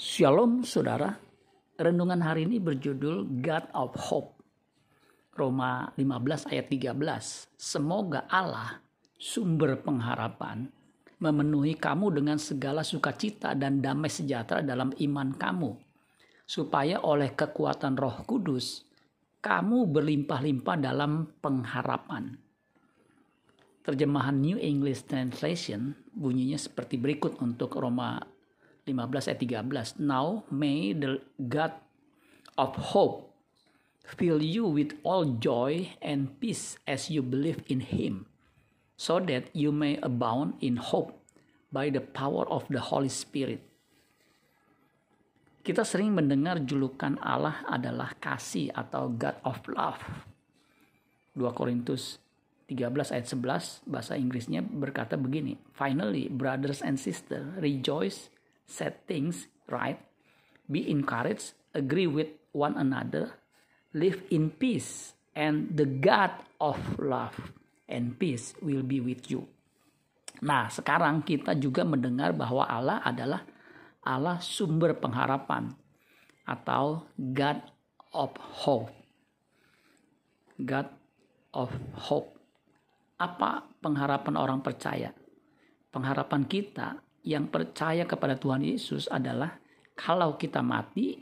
Shalom saudara, renungan hari ini berjudul God of Hope. Roma 15 ayat 13. Semoga Allah, sumber pengharapan, memenuhi kamu dengan segala sukacita dan damai sejahtera dalam iman kamu, supaya oleh kekuatan roh kudus, kamu berlimpah-limpah dalam pengharapan. Terjemahan New English Translation bunyinya seperti berikut untuk Roma 15 ayat 13. Now may the God of hope fill you with all joy and peace as you believe in him, so that you may abound in hope by the power of the Holy Spirit. Kita sering mendengar julukan Allah adalah kasih atau God of love. 2 Korintus 13 ayat 11 bahasa Inggrisnya berkata begini, Finally, brothers and sisters, rejoice set things right, be encouraged, agree with one another, live in peace, and the God of love and peace will be with you. Nah, sekarang kita juga mendengar bahwa Allah adalah Allah sumber pengharapan atau God of hope. God of hope. Apa pengharapan orang percaya? Pengharapan kita yang percaya kepada Tuhan Yesus adalah kalau kita mati,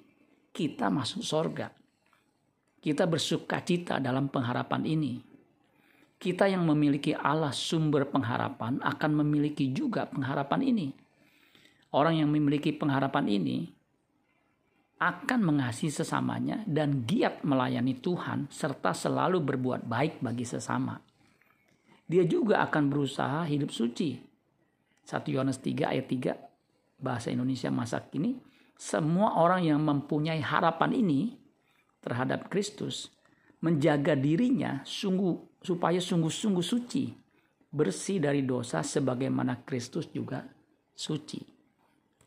kita masuk sorga. Kita bersuka cita dalam pengharapan ini. Kita yang memiliki Allah sumber pengharapan akan memiliki juga pengharapan ini. Orang yang memiliki pengharapan ini akan mengasihi sesamanya dan giat melayani Tuhan serta selalu berbuat baik bagi sesama. Dia juga akan berusaha hidup suci 1 Yohanes 3 ayat 3 bahasa Indonesia masa kini semua orang yang mempunyai harapan ini terhadap Kristus menjaga dirinya sungguh supaya sungguh-sungguh suci bersih dari dosa sebagaimana Kristus juga suci.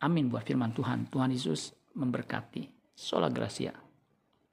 Amin buat firman Tuhan. Tuhan Yesus memberkati. Sola Gracia.